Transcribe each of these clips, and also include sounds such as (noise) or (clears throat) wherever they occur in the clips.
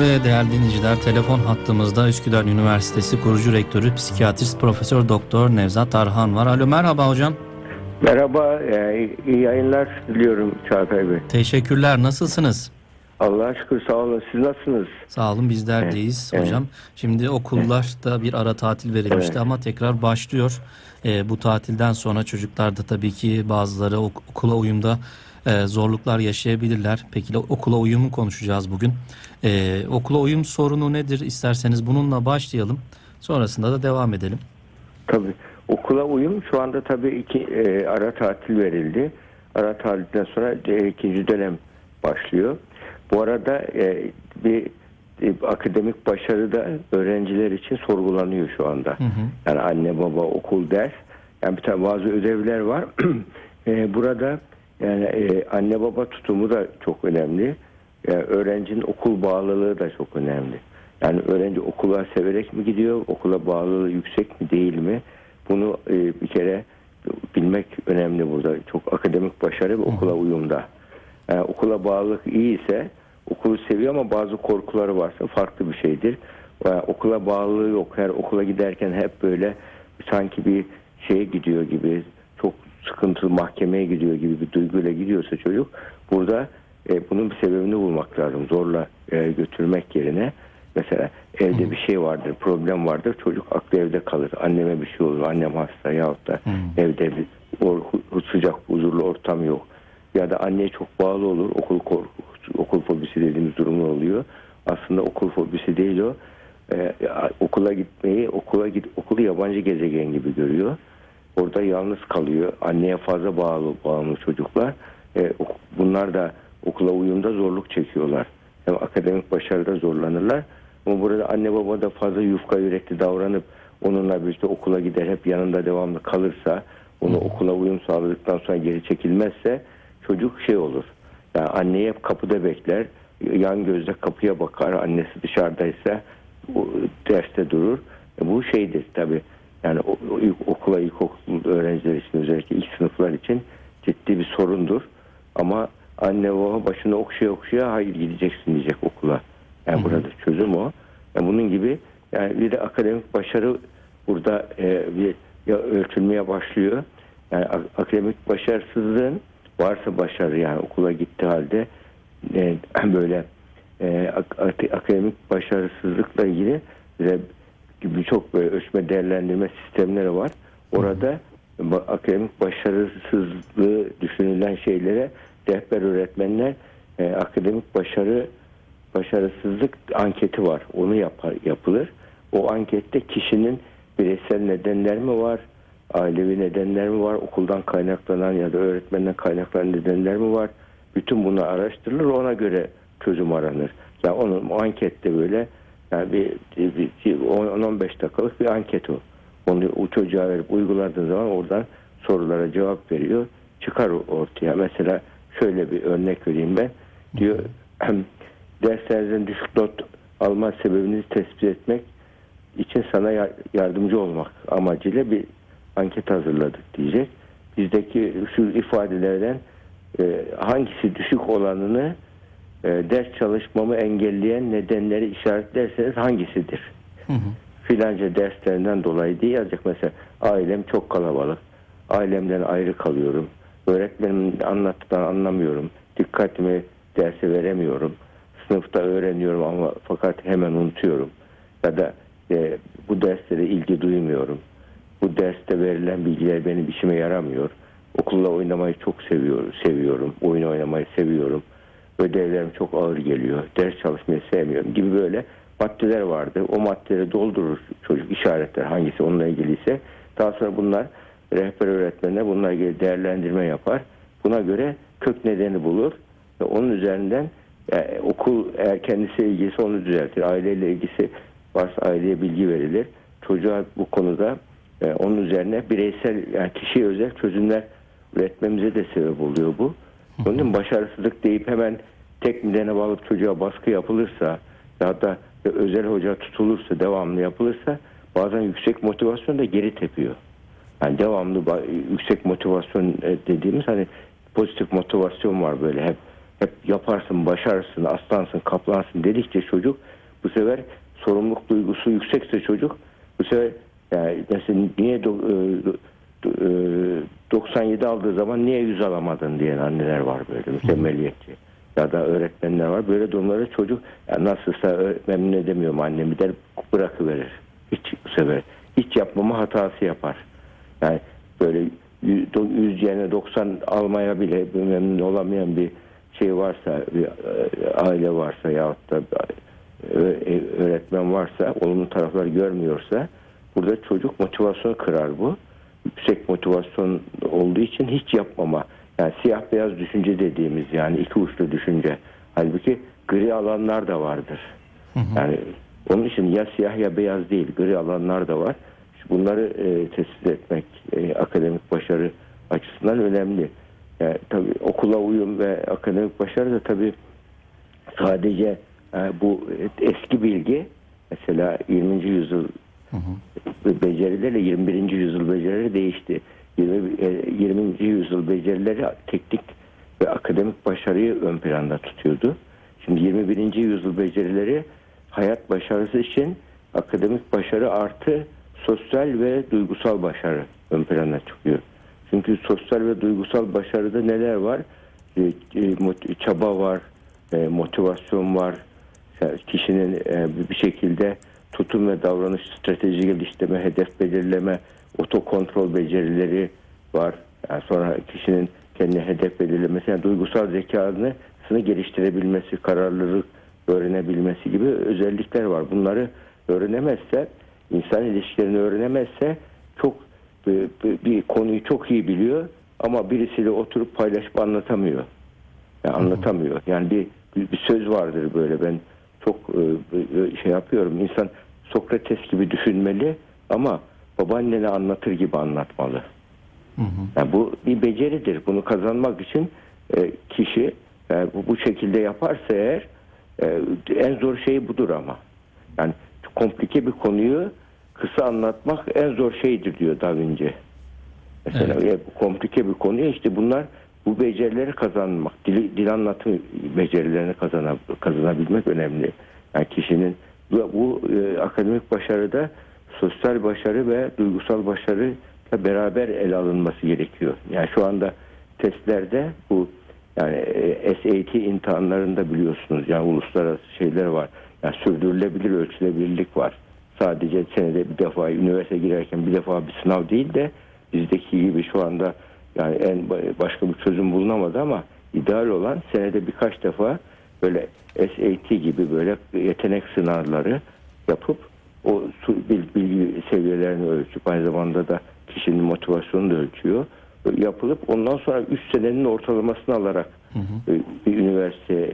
Ve değerli dinleyiciler telefon hattımızda Üsküdar Üniversitesi kurucu rektörü psikiyatrist Profesör Doktor Nevzat Arhan var. Alo merhaba hocam. Merhaba, e, iyi yayınlar diliyorum Çağatay Bey. Teşekkürler. Nasılsınız? Allah'a şükür sağ olun. Siz nasılsınız? Sağ olun bizler deyiz evet. hocam. Şimdi okullarda bir ara tatil verilmişti Evet. ama tekrar başlıyor. Ee, bu tatilden sonra çocuklar da tabii ki bazıları ok- okula uyumda e, zorluklar yaşayabilirler. Peki okula uyumu konuşacağız bugün. Ee, okula uyum sorunu nedir? İsterseniz bununla başlayalım. Sonrasında da devam edelim. Tabii. Okula uyum şu anda tabii iki e, ara tatil verildi. Ara tatilden sonra e, ikinci dönem başlıyor. Bu arada e, bir e, akademik başarı da öğrenciler için sorgulanıyor şu anda. Hı hı. Yani anne baba okul ders. Yani bir tane bazı ödevler var. (clears throat) E, burada yani e, anne baba tutumu da çok önemli. Yani öğrencinin okul bağlılığı da çok önemli. Yani öğrenci okula severek mi gidiyor, okula bağlılığı yüksek mi değil mi? Bunu e, bir kere bilmek önemli burada. Çok akademik başarı ve okula uyumda. Yani okula bağlılık iyi ise okulu seviyor ama bazı korkuları varsa farklı bir şeydir. Yani okula bağlılığı yok. Her okula giderken hep böyle sanki bir şeye gidiyor gibi çok sıkıntılı mahkemeye gidiyor gibi bir duyguyla gidiyorsa çocuk burada e, bunun bir sebebini bulmak lazım. Zorla e, götürmek yerine mesela evde bir şey vardır, problem vardır. Çocuk aklı evde kalır. Anneme bir şey olur, annem hasta yahut da evde bir or, sıcak, huzurlu ortam yok. Ya da anneye çok bağlı olur. Okul korku, okul fobisi dediğimiz durumlar oluyor. Aslında okul fobisi değil o. Ee, okula gitmeyi, okula git, okulu yabancı gezegen gibi görüyor. Orada yalnız kalıyor. Anneye fazla bağlı bağımlı çocuklar. Ok- bunlar da okula uyumda zorluk çekiyorlar. Hem akademik başarıda zorlanırlar. Ama burada anne baba da fazla yufka yürekli davranıp onunla birlikte okula gider hep yanında devamlı kalırsa onu okula uyum sağladıktan sonra geri çekilmezse çocuk şey olur. Yani anneyi hep kapıda bekler. Yan gözle kapıya bakar. Annesi dışarıdaysa derste durur. E bu şeydir tabi. Yani o, o ilk, okula ilkokul öğrenciler için özellikle ilk sınıflar için ciddi bir sorundur. Ama anne baba başını okşaya okşaya hayır gideceksin diyecek okula. Yani burada çözüm o. Yani bunun gibi yani bir de akademik başarı burada e, bir ya ölçülmeye başlıyor. Yani akademik başarısızlığın varsa başarı yani okula gitti halde e, (clears throat) böyle e, ak- ak- akademik başarısızlıkla ilgili birçok böyle ölçme değerlendirme sistemleri var. Orada akademik başarısızlığı düşünülen şeylere rehber öğretmenler e, akademik başarı başarısızlık anketi var. Onu yapar, yapılır. O ankette kişinin bireysel nedenler mi var? Ailevi nedenler mi var? Okuldan kaynaklanan ya da öğretmenden kaynaklanan nedenler mi var? Bütün bunu araştırılır. Ona göre çözüm aranır. Yani onun o ankette böyle yani bir, bir, bir 10-15 dakikalık bir anket o. Onu o çocuğa verip uyguladığın zaman oradan sorulara cevap veriyor. Çıkar ortaya. Mesela şöyle bir örnek vereyim ben. Diyor derslerinizden düşük not alma sebebinizi tespit etmek için sana ya- yardımcı olmak amacıyla bir anket hazırladık diyecek. Bizdeki şu ifadelerden e, hangisi düşük olanını e, ders çalışmamı engelleyen nedenleri işaretlerseniz hangisidir? Hı hı. Filanca derslerinden dolayı diye yazacak. Mesela ailem çok kalabalık. Ailemden ayrı kalıyorum. Öğretmenim anlattıklarını anlamıyorum. Dikkatimi derse veremiyorum. Sınıfta öğreniyorum ama fakat hemen unutuyorum. Ya da e, bu derslere ilgi duymuyorum. Bu derste verilen bilgiler benim işime yaramıyor. Okulla oynamayı çok seviyorum, seviyorum. Oyun oynamayı seviyorum. Ödevlerim çok ağır geliyor. Ders çalışmayı sevmiyorum gibi böyle maddeler vardı. O maddeleri doldurur çocuk işaretler hangisi onunla ilgiliyse. Daha sonra bunlar rehber öğretmenler bununla ilgili değerlendirme yapar. Buna göre kök nedeni bulur ve onun üzerinden e, okul eğer kendisi ilgisi onu düzeltir. Aileyle ilgisi varsa aileye bilgi verilir. Çocuğa bu konuda e, onun üzerine bireysel yani kişiye özel çözümler üretmemize de sebep oluyor bu. Onun için başarısızlık deyip hemen tek nedene bağlı çocuğa baskı yapılırsa ya da özel hoca tutulursa devamlı yapılırsa bazen yüksek motivasyon da geri tepiyor. Yani devamlı yüksek motivasyon e, dediğimiz hani pozitif motivasyon var böyle hep hep yaparsın, başarırsın, aslansın, kaplansın dedikçe çocuk bu sefer sorumluluk duygusu yüksekse çocuk bu sefer yani mesela niye do- e, do- e, 97 aldığı zaman niye 100 alamadın diyen anneler var böyle mükemmeliyetçi ya da öğretmenler var. Böyle durumlarda çocuk ya nasılsa memnun edemiyorum annemi der bırakıverir. Hiç bu hiç yapmama hatası yapar. Yani böyle 100 yerine 90 almaya bile memnun olamayan bir şey varsa, bir e, aile varsa yahut da e, öğretmen varsa, olumlu taraflar görmüyorsa burada çocuk motivasyon kırar bu. Yüksek motivasyon olduğu için hiç yapmama. Yani siyah beyaz düşünce dediğimiz yani iki uçlu düşünce. Halbuki gri alanlar da vardır. Yani onun için ya siyah ya beyaz değil gri alanlar da var. Bunları e, tespit etmek e, akademik başarı açısından önemli. Yani tabii okula uyum ve akademik başarı da tabii sadece e, bu eski bilgi mesela 20. yüzyıl becerilerle 21. yüzyıl becerileri değişti. 20, e, 20. yüzyıl becerileri teknik ve akademik başarıyı ön planda tutuyordu. Şimdi 21. yüzyıl becerileri hayat başarısı için akademik başarı artı sosyal ve duygusal başarı ön plana çıkıyor. Çünkü sosyal ve duygusal başarıda neler var? E, e, çaba var, e, motivasyon var. Kişinin bir şekilde tutum ve davranış strateji geliştirme, hedef belirleme, otokontrol becerileri var. Yani sonra kişinin kendi hedef belirlemesi, yani duygusal zekanı geliştirebilmesi, kararlılık öğrenebilmesi gibi özellikler var. Bunları öğrenemezse, insan ilişkilerini öğrenemezse çok bir, bir konuyu çok iyi biliyor ama birisiyle oturup paylaşıp anlatamıyor. Yani anlatamıyor. Yani bir, bir söz vardır böyle ben çok şey yapıyorum. İnsan Sokrates gibi düşünmeli ama babaannene anlatır gibi anlatmalı. Hı hı. Yani bu bir beceridir. Bunu kazanmak için kişi bu, bu şekilde yaparsa eğer en zor şey budur ama. Yani komplike bir konuyu kısa anlatmak en zor şeydir diyor Da Vinci. Mesela evet. komplike bir konuyu işte bunlar bu becerileri kazanmak, dil, dil anlatım becerilerini kazanabilmek önemli. Yani kişinin bu, bu e, akademik başarıda sosyal başarı ve duygusal başarı beraber ele alınması gerekiyor. Yani şu anda testlerde bu yani e, SAT imtihanlarında biliyorsunuz yani uluslararası şeyler var. Yani sürdürülebilir ölçülebilirlik var. Sadece senede bir defa üniversite girerken bir defa bir sınav değil de bizdeki gibi şu anda yani en başka bir çözüm bulunamadı ama ideal olan senede birkaç defa böyle SAT gibi böyle yetenek sınavları yapıp o bilgi seviyelerini ölçüp aynı zamanda da kişinin motivasyonunu da ölçüyor. Yapılıp ondan sonra 3 senenin ortalamasını alarak hı hı. bir üniversite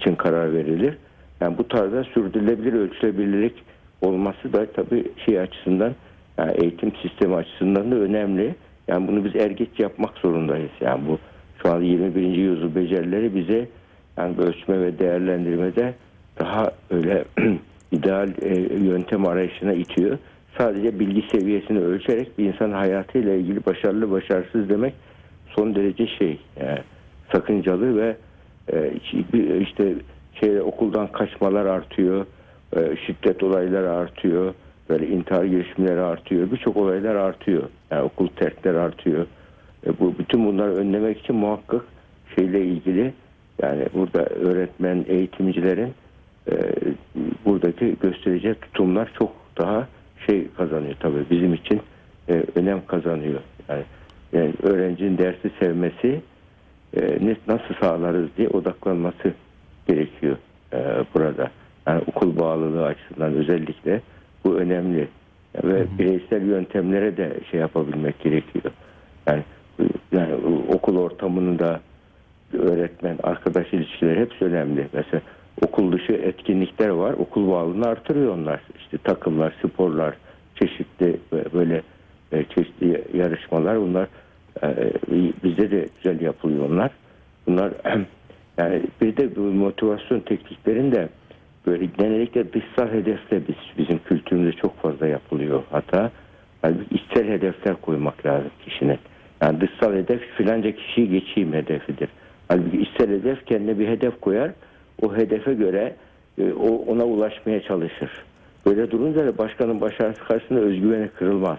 için karar verilir. Yani bu tarzda sürdürülebilir ölçülebilirlik olması da tabii şey açısından yani eğitim sistemi açısından da önemli. Yani bunu biz ergeç yapmak zorundayız. Yani bu şu an 21. yüzyıl becerileri bize yani ölçme ve değerlendirmede daha öyle (clears throat) ideal e, yöntem arayışına itiyor. Sadece bilgi seviyesini ölçerek bir insan hayatıyla ilgili başarılı başarısız demek son derece şey yani sakıncalı ve e, işte şey okuldan kaçmalar artıyor, e, şiddet olayları artıyor, böyle intihar girişimleri artıyor, birçok olaylar artıyor. Yani okul terkler artıyor. E, bu bütün bunları önlemek için muhakkak şeyle ilgili yani burada öğretmen, eğitimcilerin e, buradaki göstereceği tutumlar çok daha şey kazanıyor tabii bizim için e, önem kazanıyor. Yani, yani öğrencinin dersi sevmesi e, nasıl sağlarız diye odaklanması gerekiyor e, burada. Yani okul bağlılığı açısından özellikle bu önemli. Ve hı hı. bireysel yöntemlere de şey yapabilmek gerekiyor. Yani yani okul ortamını da öğretmen, arkadaş ilişkileri hepsi önemli. Mesela okul dışı etkinlikler var. Okul bağlılığını artırıyor onlar. İşte takımlar, sporlar, çeşitli böyle e, çeşitli yarışmalar bunlar e, bizde de güzel yapılıyor onlar. Bunlar (clears throat) yani bir de bu motivasyon tekniklerinde böyle genellikle dışsal hedefle biz, bizim kültürümüzde çok fazla yapılıyor hata. Yani içsel hedefler koymak lazım kişinin. Yani dışsal hedef filanca kişiyi geçeyim hedefidir. Halbuki ister hedef kendine bir hedef koyar. O hedefe göre e, o ona ulaşmaya çalışır. Böyle durunca da başkanın başarısı karşısında özgüveni kırılmaz.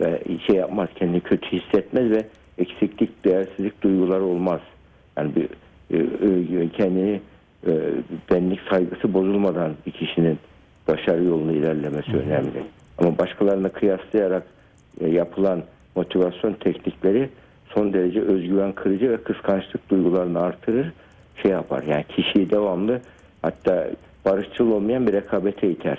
Ve şey yapmaz, kendini kötü hissetmez ve eksiklik, değersizlik duyguları olmaz. Yani bir e, e, kendini e, benlik saygısı bozulmadan bir kişinin başarı yolunu ilerlemesi önemli. Ama başkalarına kıyaslayarak e, yapılan motivasyon teknikleri son derece özgüven kırıcı ve kıskançlık duygularını artırır. Şey yapar yani kişiyi devamlı hatta barışçıl olmayan bir rekabete iter.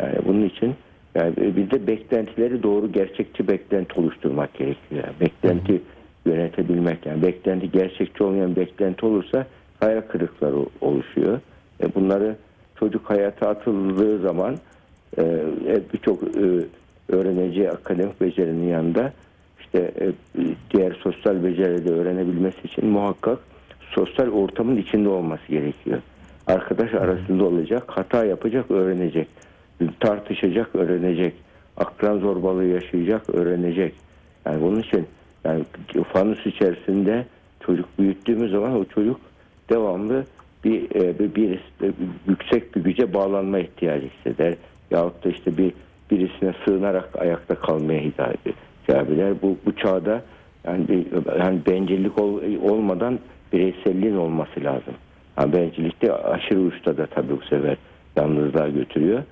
Yani bunun için yani bir de beklentileri doğru gerçekçi beklenti oluşturmak gerekiyor. Yani beklenti yönetebilmek yani beklenti gerçekçi olmayan beklenti olursa hayal kırıkları oluşuyor. E bunları çocuk hayata atıldığı zaman e, e, birçok e, öğreneceği akademik becerinin yanında işte e, diğer sosyal becerileri de öğrenebilmesi için muhakkak sosyal ortamın içinde olması gerekiyor. Arkadaş arasında olacak, hata yapacak, öğrenecek. Tartışacak, öğrenecek. Akran zorbalığı yaşayacak, öğrenecek. Yani bunun için yani fanus içerisinde çocuk büyüttüğümüz zaman o çocuk devamlı bir, e, bir, bir, bir yüksek bir güce bağlanma ihtiyacı hisseder. Yahut da işte bir birisine sığınarak ayakta kalmaya hidayet eder. Bu, bu çağda yani, bir, yani bencillik ol, olmadan bireyselliğin olması lazım. Yani bencillikte aşırı uçta da tabii bu sefer yalnızlığa götürüyor.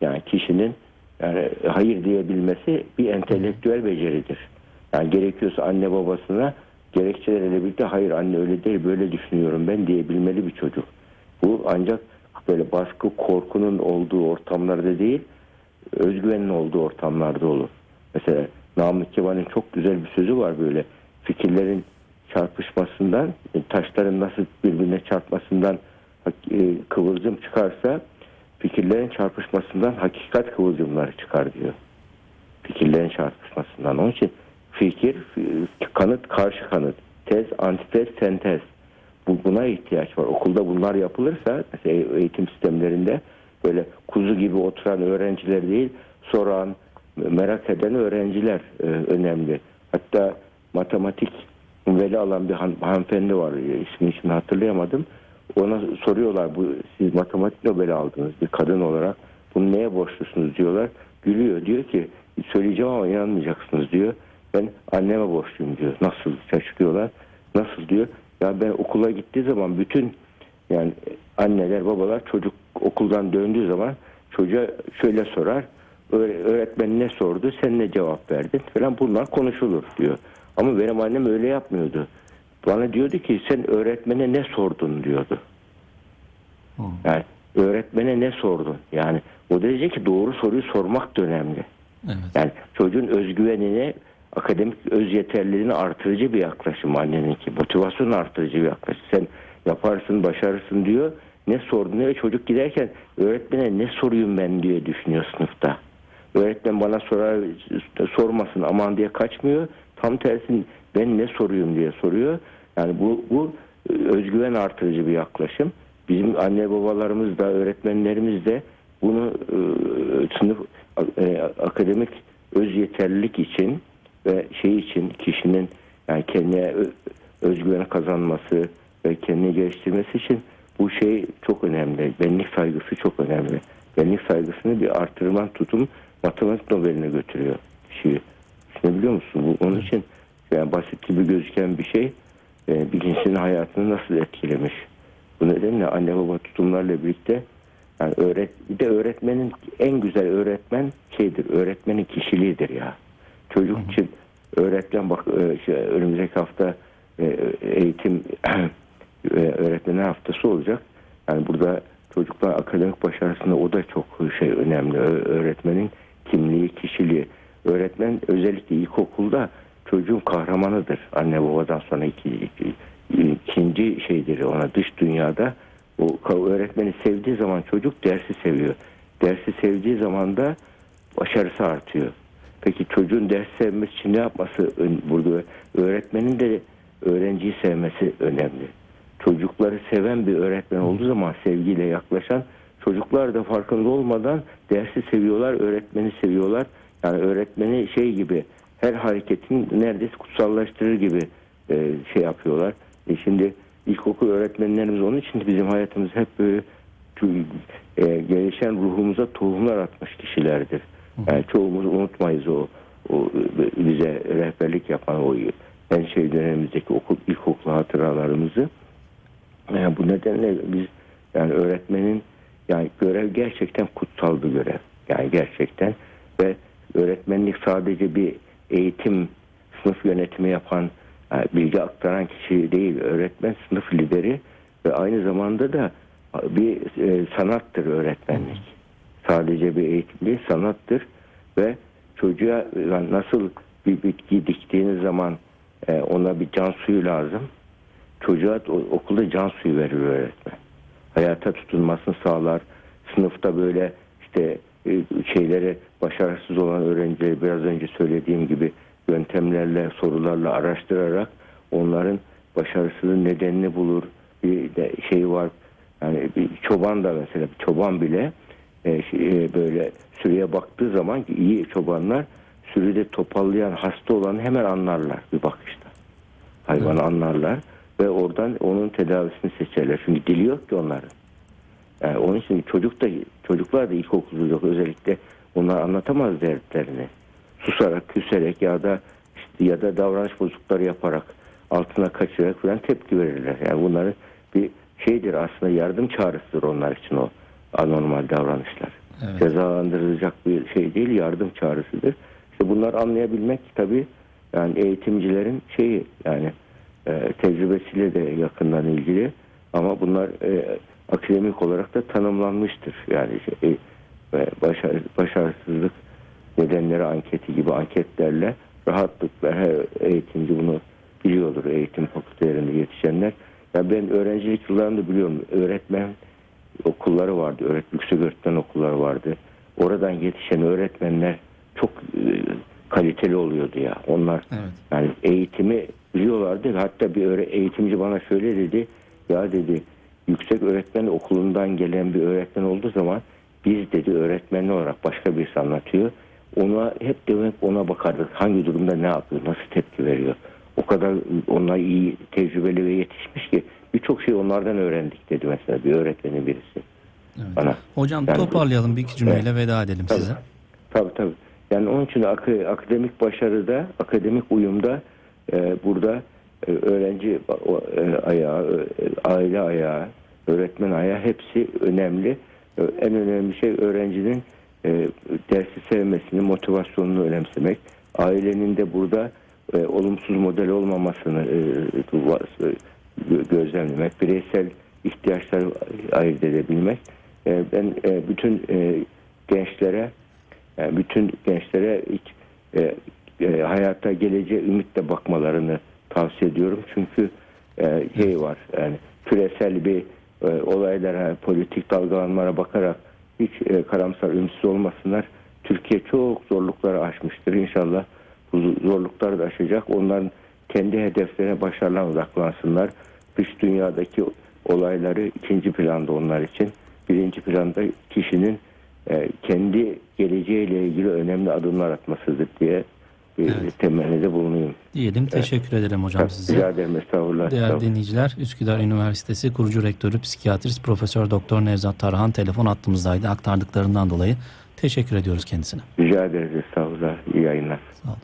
Yani kişinin yani hayır diyebilmesi bir entelektüel beceridir. Yani gerekiyorsa anne babasına gerekçelerle birlikte hayır anne öyle değil böyle düşünüyorum ben diyebilmeli bir çocuk. Bu ancak böyle baskı korkunun olduğu ortamlarda değil özgüvenin olduğu ortamlarda olur. Mesela Namık Kemal'in çok güzel bir sözü var böyle fikirlerin çarpışmasından taşların nasıl birbirine çarpmasından e, kıvılcım çıkarsa fikirlerin çarpışmasından hakikat kıvılcımları çıkar diyor. Fikirlerin çarpışmasından. Onun için fikir, kanıt, karşı kanıt, tez, antitez, sentez. Bu, buna ihtiyaç var. Okulda bunlar yapılırsa mesela eğitim sistemlerinde böyle kuzu gibi oturan öğrenciler değil, soran, merak eden öğrenciler e, önemli. Hatta matematik veli alan bir han, hanımefendi var. İsmini şimdi hatırlayamadım. Ona soruyorlar bu siz matematik Nobel aldınız bir kadın olarak. Bunu neye borçlusunuz diyorlar. Gülüyor. Diyor ki söyleyeceğim ama inanmayacaksınız diyor. Ben anneme borçluyum diyor. Nasıl şaşırıyorlar. Nasıl diyor. Ya ben okula gittiği zaman bütün yani anneler babalar çocuk okuldan döndüğü zaman çocuğa şöyle sorar. Öğretmen ne sordu sen ne cevap verdin falan bunlar konuşulur diyor. Ama benim annem öyle yapmıyordu. Bana diyordu ki sen öğretmene ne sordun diyordu. Yani öğretmene ne sordun? Yani o derece ki doğru soruyu sormak da önemli. Evet. Yani çocuğun özgüvenine akademik öz yeterliliğini artırıcı bir yaklaşım anneninki. Motivasyonu artırıcı bir yaklaşım. Sen yaparsın, başarırsın diyor. Ne sordun diyor. Çocuk giderken öğretmene ne soruyum ben diye düşünüyor sınıfta. Öğretmen bana sorar sormasın aman diye kaçmıyor. Tam tersini ben ne soruyum diye soruyor. Yani bu, bu özgüven artırıcı bir yaklaşım. Bizim anne babalarımız da öğretmenlerimiz de bunu e, sınıf e, akademik öz yeterlilik için ve şey için kişinin yani kendine özgüven kazanması ve kendini geliştirmesi için bu şey çok önemli. Benlik saygısı çok önemli. Benlik saygısını bir artırman tutum matematik Nobel'ine götürüyor kişiyi. Düşünebiliyor musun? Bu, onun için yani basit gibi gözüken bir şey e, bilinçli hayatını nasıl etkilemiş. Bu nedenle anne baba tutumlarla birlikte yani öğret bir de öğretmenin en güzel öğretmen şeydir. Öğretmenin kişiliğidir ya. Çocuk için öğretmen bak e, şey, önümüzdeki hafta e, eğitim (clears throat) e, öğretmenler haftası olacak. Yani burada çocuklar akademik başarısında o da çok şey önemli. Öğretmenin kimliği, kişiliği. Öğretmen özellikle ilkokulda çocuğun kahramanıdır. Anne babadan sonra iki, iki, ikinci şeydir ona dış dünyada. O öğretmeni sevdiği zaman çocuk dersi seviyor. Dersi sevdiği zaman da başarısı artıyor. Peki çocuğun ders sevmesi için ne yapması burada? Öğretmenin de öğrenciyi sevmesi önemli. Çocukları seven bir öğretmen olduğu zaman sevgiyle yaklaşan çocuklar da farkında olmadan dersi seviyorlar, öğretmeni seviyorlar. Yani öğretmeni şey gibi her hareketin neredeyse kutsallaştırır gibi e, şey yapıyorlar. E şimdi ilkokul öğretmenlerimiz onun için bizim hayatımız hep böyle e, gelişen ruhumuza tohumlar atmış kişilerdir. Yani çoğumuz unutmayız o, o e, bize rehberlik yapan o en şey dönemimizdeki okul ilkokul hatıralarımızı. Yani bu nedenle biz yani öğretmenin yani görev gerçekten kutsal bir görev. Yani gerçekten ve öğretmenlik sadece bir eğitim sınıf yönetimi yapan yani bilgi aktaran kişi değil. Öğretmen sınıf lideri ve aynı zamanda da bir e, sanattır öğretmenlik. Sadece bir eğitim değil sanattır ve çocuğa nasıl bir bitki diktiğiniz zaman e, ona bir can suyu lazım. Çocuğa okulda can suyu verir öğretmen. Hayata tutunmasını sağlar. Sınıfta böyle işte e, şeyleri başarısız olan öğrencileri biraz önce söylediğim gibi yöntemlerle, sorularla araştırarak onların başarısının nedenini bulur. Bir de şey var yani bir çoban da mesela bir çoban bile e, şey, e, böyle sürüye baktığı zaman ki iyi çobanlar sürüde topallayan hasta olanı hemen anlarlar bir bakışta. Hayvanı anlarlar ve oradan onun tedavisini seçerler. Çünkü dili yok ki onların. Yani onun için çocuk da çocuklar da ilkokul çocuk özellikle onlar anlatamaz dertlerini. Susarak, küserek ya da işte ya da davranış bozuklukları yaparak altına kaçırarak falan tepki verirler. Yani bunların bir şeydir aslında yardım çağrısıdır onlar için o anormal davranışlar. Evet. Cezalandırılacak bir şey değil yardım çağrısıdır. İşte bunları anlayabilmek tabii yani eğitimcilerin şeyi yani e, tecrübesiyle de yakından ilgili ama bunlar e, akademik olarak da tanımlanmıştır. Yani şey, e, başar, başarısızlık nedenleri anketi gibi anketlerle rahatlıkla her eğitimci bunu biliyordur eğitim fakültelerinde yetişenler. Ya ben öğrencilik yıllarında biliyorum öğretmen okulları vardı, öğret yüksek öğretmen okulları vardı. Oradan yetişen öğretmenler çok e, kaliteli oluyordu ya. Onlar Evet. yani eğitimi biliyorlardı. Hatta bir eğitimci bana şöyle dedi. Ya dedi yüksek öğretmen okulundan gelen bir öğretmen olduğu zaman biz dedi öğretmenli olarak başka birisi anlatıyor. Ona hep demek ona bakardık. Hangi durumda ne yapıyor, nasıl tepki veriyor. O kadar onlar iyi, tecrübeli ve yetişmiş ki birçok şey onlardan öğrendik dedi mesela bir öğretmenin birisi Evet. bana. Hocam Yani- toparlayalım bir iki cümleyle veda edelim Tabii. size. Tabii tabii. Yani onun için ak- akademik başarıda, akademik uyumda e, burada e, öğrenci e, ayağı, e, aile ayağı, öğretmen ayağı hepsi önemli. E, en önemli şey öğrencinin e, dersi sevmesini, motivasyonunu önemsemek. Ailenin de burada e, olumsuz model olmamasını e, e, gözlemlemek, bireysel ihtiyaçları ayırt edebilmek. E, ben e, bütün e, gençlere bütün gençlere hiç, hayata geleceğe ümitle bakmalarını tavsiye ediyorum. Çünkü şey var yani küresel bir olaylara, politik dalgalanmalara bakarak hiç karamsar, ümitsiz olmasınlar. Türkiye çok zorlukları aşmıştır. İnşallah bu zorlukları da aşacak. Onların kendi hedeflerine başarılan odaklansınlar. Dış dünyadaki olayları ikinci planda onlar için. Birinci planda kişinin e, kendi geleceğiyle ilgili önemli adımlar atmasıdır diye bir Evet. temennide bulunayım. Diyelim teşekkür ederim hocam Rica size. ederim estağfurullah. Değerli Estağfurullah. dinleyiciler, Üsküdar Üniversitesi kurucu rektörü psikiyatrist Profesör Doktor Nevzat Tarhan telefon attığımızdaydı aktardıklarından dolayı. Teşekkür ediyoruz kendisine. Rica ederiz estağfurullah. İyi yayınlar. Sağ olun.